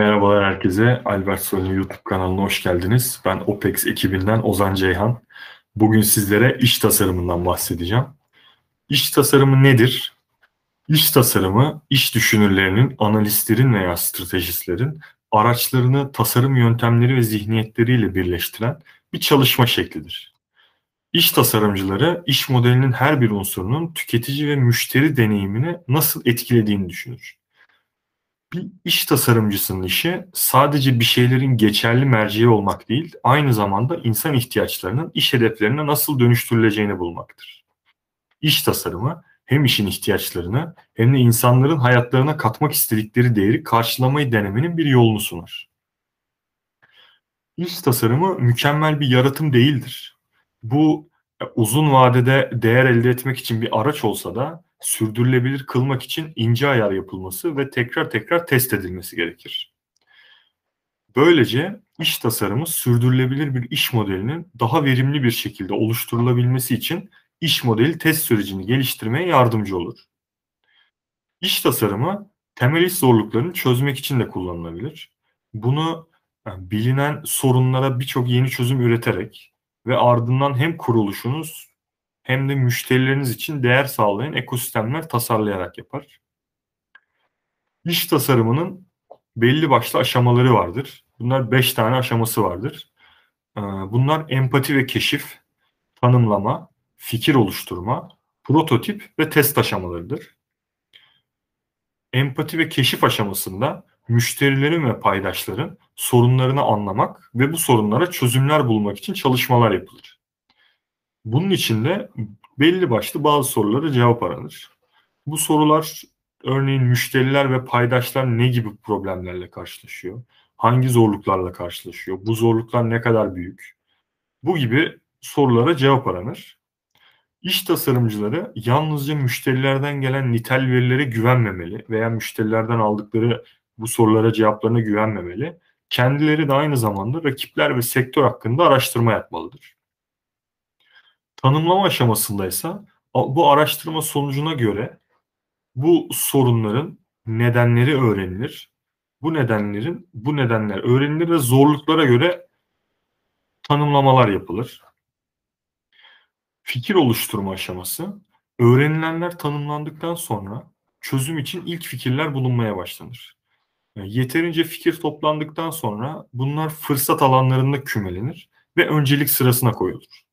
Merhabalar herkese. Albert Soylu YouTube kanalına hoş geldiniz. Ben OPEX ekibinden Ozan Ceyhan. Bugün sizlere iş tasarımından bahsedeceğim. İş tasarımı nedir? İş tasarımı, iş düşünürlerinin, analistlerin veya stratejistlerin araçlarını tasarım yöntemleri ve zihniyetleriyle birleştiren bir çalışma şeklidir. İş tasarımcıları iş modelinin her bir unsurunun tüketici ve müşteri deneyimini nasıl etkilediğini düşünür. Bir iş tasarımcısının işi sadece bir şeylerin geçerli merceği olmak değil, aynı zamanda insan ihtiyaçlarının iş hedeflerine nasıl dönüştürüleceğini bulmaktır. İş tasarımı hem işin ihtiyaçlarını hem de insanların hayatlarına katmak istedikleri değeri karşılamayı denemenin bir yolunu sunar. İş tasarımı mükemmel bir yaratım değildir. Bu e, uzun vadede değer elde etmek için bir araç olsa da sürdürülebilir kılmak için ince ayar yapılması ve tekrar tekrar test edilmesi gerekir. Böylece iş tasarımı sürdürülebilir bir iş modelinin daha verimli bir şekilde oluşturulabilmesi için iş modeli test sürecini geliştirmeye yardımcı olur. İş tasarımı temel iş zorluklarını çözmek için de kullanılabilir. Bunu yani bilinen sorunlara birçok yeni çözüm üreterek ve ardından hem kuruluşunuz hem de müşterileriniz için değer sağlayan ekosistemler tasarlayarak yapar. İş tasarımının belli başlı aşamaları vardır. Bunlar 5 tane aşaması vardır. Ee, bunlar empati ve keşif, tanımlama, fikir oluşturma, prototip ve test aşamalarıdır. Empati ve keşif aşamasında müşterilerin ve paydaşların sorunlarını anlamak ve bu sorunlara çözümler bulmak için çalışmalar yapılır. Bunun için de belli başlı bazı sorulara cevap aranır. Bu sorular örneğin müşteriler ve paydaşlar ne gibi problemlerle karşılaşıyor? Hangi zorluklarla karşılaşıyor? Bu zorluklar ne kadar büyük? Bu gibi sorulara cevap aranır. İş tasarımcıları yalnızca müşterilerden gelen nitel verilere güvenmemeli veya müşterilerden aldıkları bu sorulara cevaplarına güvenmemeli. Kendileri de aynı zamanda rakipler ve sektör hakkında araştırma yapmalıdır. Tanımlama aşamasındaysa bu araştırma sonucuna göre bu sorunların nedenleri öğrenilir. Bu nedenlerin bu nedenler öğrenilir ve zorluklara göre tanımlamalar yapılır. Fikir oluşturma aşaması öğrenilenler tanımlandıktan sonra çözüm için ilk fikirler bulunmaya başlanır. Yeterince fikir toplandıktan sonra bunlar fırsat alanlarında kümelenir ve öncelik sırasına koyulur.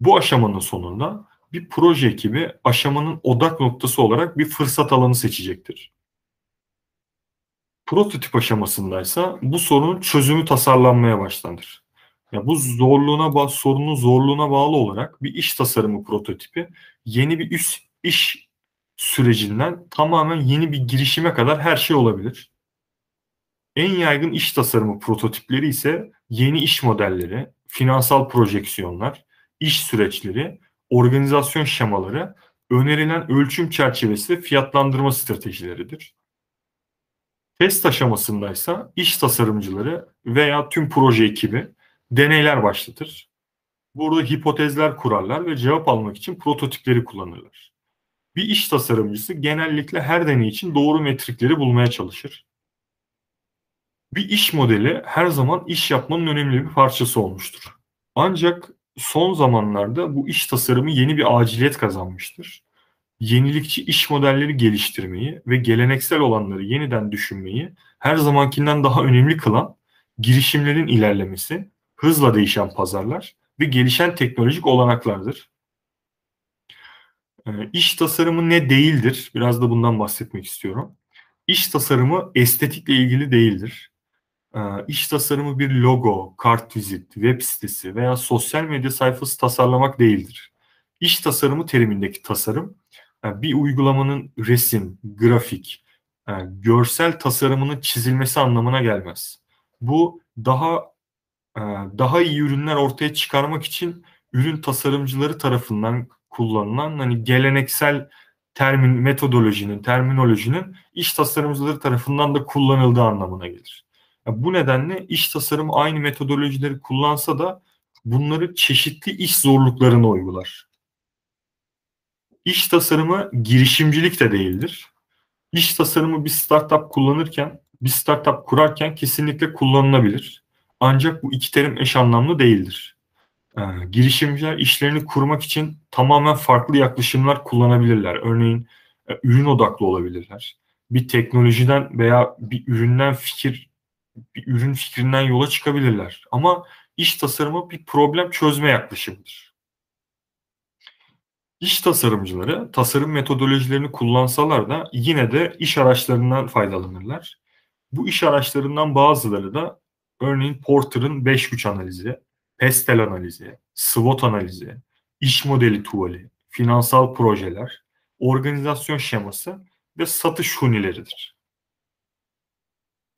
Bu aşamanın sonunda bir proje ekibi aşamanın odak noktası olarak bir fırsat alanı seçecektir. Prototip aşamasındaysa bu sorunun çözümü tasarlanmaya başlanır. Ya bu zorluğuna sorunun zorluğuna bağlı olarak bir iş tasarımı prototipi yeni bir üst iş sürecinden tamamen yeni bir girişime kadar her şey olabilir. En yaygın iş tasarımı prototipleri ise yeni iş modelleri, finansal projeksiyonlar, iş süreçleri, organizasyon şemaları, önerilen ölçüm çerçevesi ve fiyatlandırma stratejileridir. Test aşamasındaysa iş tasarımcıları veya tüm proje ekibi deneyler başlatır. Burada hipotezler kurarlar ve cevap almak için prototipleri kullanırlar. Bir iş tasarımcısı genellikle her deney için doğru metrikleri bulmaya çalışır. Bir iş modeli her zaman iş yapmanın önemli bir parçası olmuştur. Ancak son zamanlarda bu iş tasarımı yeni bir aciliyet kazanmıştır. Yenilikçi iş modelleri geliştirmeyi ve geleneksel olanları yeniden düşünmeyi her zamankinden daha önemli kılan girişimlerin ilerlemesi, hızla değişen pazarlar ve gelişen teknolojik olanaklardır. Ee, iş tasarımı ne değildir? Biraz da bundan bahsetmek istiyorum. İş tasarımı estetikle ilgili değildir. Ee, iş tasarımı bir logo, kartvizit, web sitesi veya sosyal medya sayfası tasarlamak değildir. İş tasarımı terimindeki tasarım e, bir uygulamanın resim, grafik, e, görsel tasarımının çizilmesi anlamına gelmez. Bu daha e, daha iyi ürünler ortaya çıkarmak için ürün tasarımcıları tarafından kullanılan hani geleneksel termin metodolojinin, terminolojinin iş tasarımcıları tarafından da kullanıldığı anlamına gelir. Bu nedenle iş tasarımı aynı metodolojileri kullansa da bunları çeşitli iş zorluklarına uygular. İş tasarımı girişimcilik de değildir. İş tasarımı bir startup kullanırken bir startup kurarken kesinlikle kullanılabilir. Ancak bu iki terim eş anlamlı değildir. Ee, girişimciler işlerini kurmak için tamamen farklı yaklaşımlar kullanabilirler. Örneğin e, ürün odaklı olabilirler. Bir teknolojiden veya bir üründen fikir, bir ürün fikrinden yola çıkabilirler. Ama iş tasarımı bir problem çözme yaklaşımıdır. İş tasarımcıları tasarım metodolojilerini kullansalar da yine de iş araçlarından faydalanırlar. Bu iş araçlarından bazıları da örneğin Porter'ın 5 güç analizi, Pestel analizi, SWOT analizi, iş modeli tuvali, finansal projeler, organizasyon şeması ve satış hunileridir.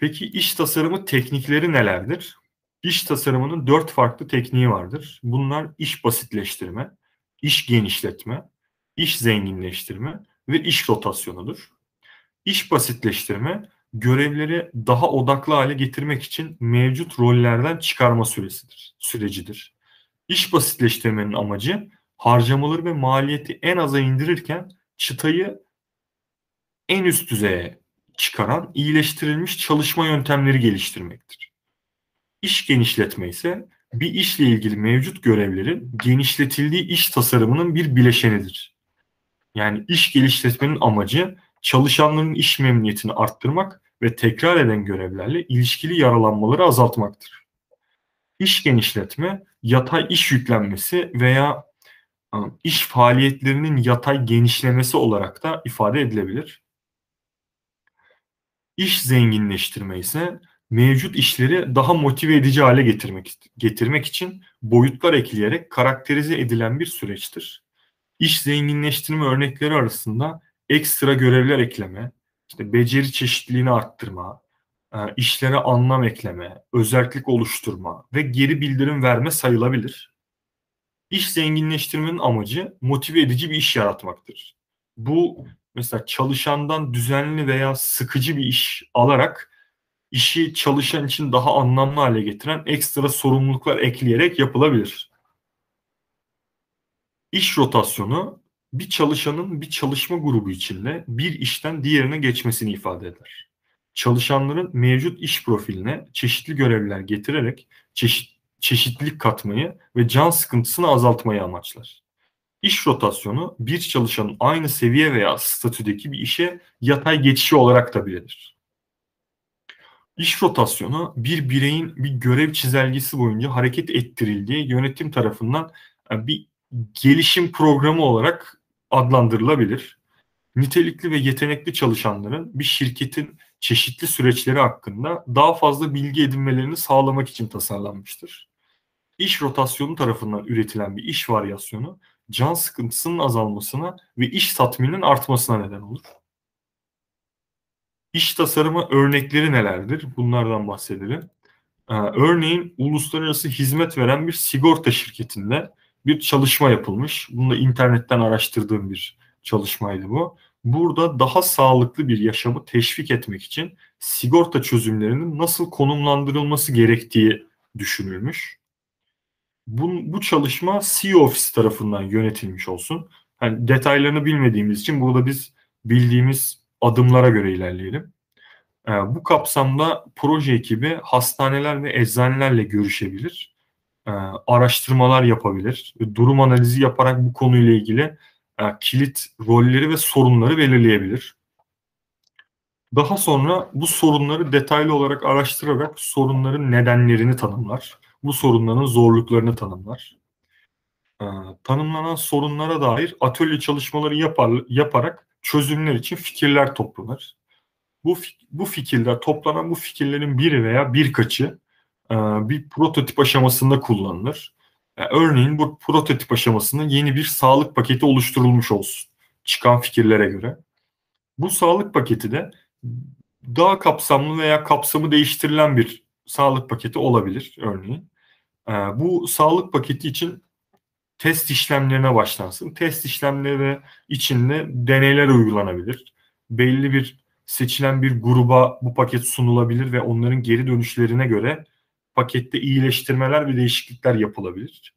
Peki iş tasarımı teknikleri nelerdir? İş tasarımının dört farklı tekniği vardır. Bunlar iş basitleştirme, iş genişletme, iş zenginleştirme ve iş rotasyonudur. İş basitleştirme görevleri daha odaklı hale getirmek için mevcut rollerden çıkarma süresidir, sürecidir. İş basitleştirmenin amacı harcamaları ve maliyeti en aza indirirken çıtayı en üst düzeye çıkaran iyileştirilmiş çalışma yöntemleri geliştirmektir. İş genişletme ise bir işle ilgili mevcut görevlerin genişletildiği iş tasarımının bir bileşenidir. Yani iş geliştirmenin amacı çalışanların iş memnuniyetini arttırmak ve tekrar eden görevlerle ilişkili yaralanmaları azaltmaktır. İş genişletme, yatay iş yüklenmesi veya ıı, iş faaliyetlerinin yatay genişlemesi olarak da ifade edilebilir. İş zenginleştirme ise mevcut işleri daha motive edici hale getirmek getirmek için boyutlar ekleyerek karakterize edilen bir süreçtir. İş zenginleştirme örnekleri arasında ekstra görevler ekleme, işte beceri çeşitliliğini arttırma, e, işlere anlam ekleme, özellik oluşturma ve geri bildirim verme sayılabilir. İş zenginleştirmenin amacı motive edici bir iş yaratmaktır. Bu mesela çalışandan düzenli veya sıkıcı bir iş alarak işi çalışan için daha anlamlı hale getiren ekstra sorumluluklar ekleyerek yapılabilir. İş rotasyonu bir çalışanın bir çalışma grubu içinde bir işten diğerine geçmesini ifade eder. Çalışanların mevcut iş profiline çeşitli görevler getirerek çeşit, çeşitlilik katmayı ve can sıkıntısını azaltmayı amaçlar. İş rotasyonu bir çalışanın aynı seviye veya statüdeki bir işe yatay geçişi olarak da bilinir. İş rotasyonu bir bireyin bir görev çizelgesi boyunca hareket ettirildiği yönetim tarafından e, bir gelişim programı olarak adlandırılabilir. Nitelikli ve yetenekli çalışanların bir şirketin çeşitli süreçleri hakkında daha fazla bilgi edinmelerini sağlamak için tasarlanmıştır. İş rotasyonu tarafından üretilen bir iş varyasyonu can sıkıntısının azalmasına ve iş tatmininin artmasına neden olur. İş tasarımı örnekleri nelerdir? Bunlardan bahsedelim. Ee, örneğin uluslararası hizmet veren bir sigorta şirketinde bir çalışma yapılmış. Bunu da internetten araştırdığım bir çalışmaydı bu. Burada daha sağlıklı bir yaşamı teşvik etmek için sigorta çözümlerinin nasıl konumlandırılması gerektiği düşünülmüş. Bu, bu çalışma CEO Office tarafından yönetilmiş olsun. Yani detaylarını bilmediğimiz için burada biz bildiğimiz adımlara göre ilerleyelim. Ee, bu kapsamda proje ekibi hastaneler ve eczanelerle görüşebilir, ee, araştırmalar yapabilir, durum analizi yaparak bu konuyla ilgili e, kilit rolleri ve sorunları belirleyebilir. Daha sonra bu sorunları detaylı olarak araştırarak sorunların nedenlerini tanımlar. Bu sorunların zorluklarını tanımlar. Ee, tanımlanan sorunlara dair atölye çalışmaları yapar, yaparak çözümler için fikirler toplanır. Bu, bu fikirler, toplanan bu fikirlerin biri veya birkaçı e, bir prototip aşamasında kullanılır. Yani e, örneğin bu prototip aşamasında yeni bir sağlık paketi oluşturulmuş olsun çıkan fikirlere göre. Bu sağlık paketi de daha kapsamlı veya kapsamı değiştirilen bir sağlık paketi olabilir örneğin. E, bu sağlık paketi için test işlemlerine başlansın. Test işlemleri içinde deneyler uygulanabilir. Belli bir seçilen bir gruba bu paket sunulabilir ve onların geri dönüşlerine göre pakette iyileştirmeler ve değişiklikler yapılabilir.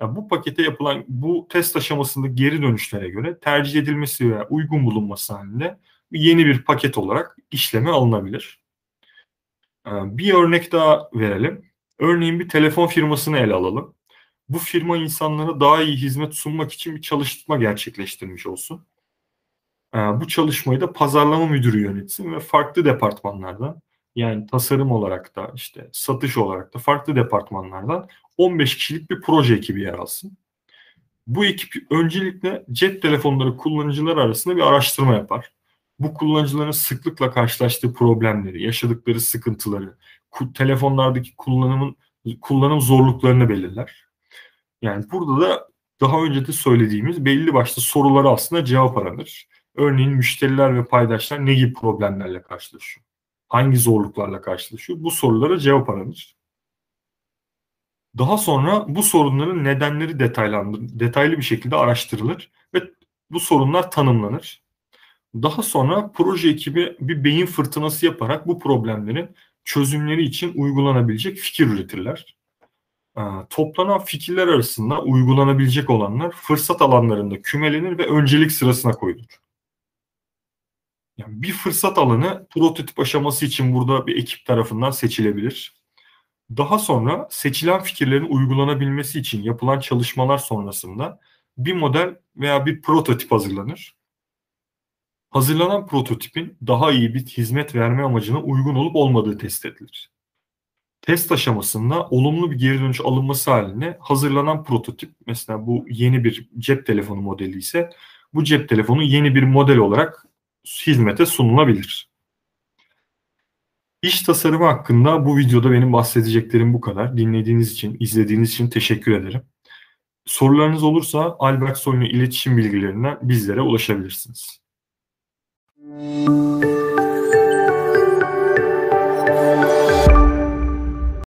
Yani bu pakete yapılan bu test aşamasında geri dönüşlere göre tercih edilmesi veya uygun bulunması halinde yeni bir paket olarak işleme alınabilir. Bir örnek daha verelim. Örneğin bir telefon firmasını ele alalım. Bu firma insanlara daha iyi hizmet sunmak için bir çalışma gerçekleştirmiş olsun. Bu çalışmayı da pazarlama müdürü yönetsin ve farklı departmanlardan yani tasarım olarak da işte satış olarak da farklı departmanlardan 15 kişilik bir proje ekibi yer alsın. Bu ekip öncelikle cep telefonları kullanıcılar arasında bir araştırma yapar. Bu kullanıcıların sıklıkla karşılaştığı problemleri, yaşadıkları sıkıntıları, telefonlardaki kullanımın kullanım zorluklarını belirler. Yani burada da daha önce de söylediğimiz belli başlı sorulara aslında cevap aranır. Örneğin müşteriler ve paydaşlar ne gibi problemlerle karşılaşıyor? Hangi zorluklarla karşılaşıyor? Bu sorulara cevap aranır. Daha sonra bu sorunların nedenleri detaylandır, detaylı bir şekilde araştırılır ve bu sorunlar tanımlanır. Daha sonra proje ekibi bir beyin fırtınası yaparak bu problemlerin çözümleri için uygulanabilecek fikir üretirler. Ee, toplanan fikirler arasında uygulanabilecek olanlar fırsat alanlarında kümelenir ve öncelik sırasına koyulur. Yani bir fırsat alanı prototip aşaması için burada bir ekip tarafından seçilebilir. Daha sonra seçilen fikirlerin uygulanabilmesi için yapılan çalışmalar sonrasında bir model veya bir prototip hazırlanır. Hazırlanan prototipin daha iyi bir hizmet verme amacına uygun olup olmadığı test edilir. Test aşamasında olumlu bir geri dönüş alınması halinde hazırlanan prototip mesela bu yeni bir cep telefonu modeli ise bu cep telefonu yeni bir model olarak hizmete sunulabilir. İş tasarımı hakkında bu videoda benim bahsedeceklerim bu kadar. Dinlediğiniz için, izlediğiniz için teşekkür ederim. Sorularınız olursa Albert Soylu iletişim bilgilerinden bizlere ulaşabilirsiniz. Thank you.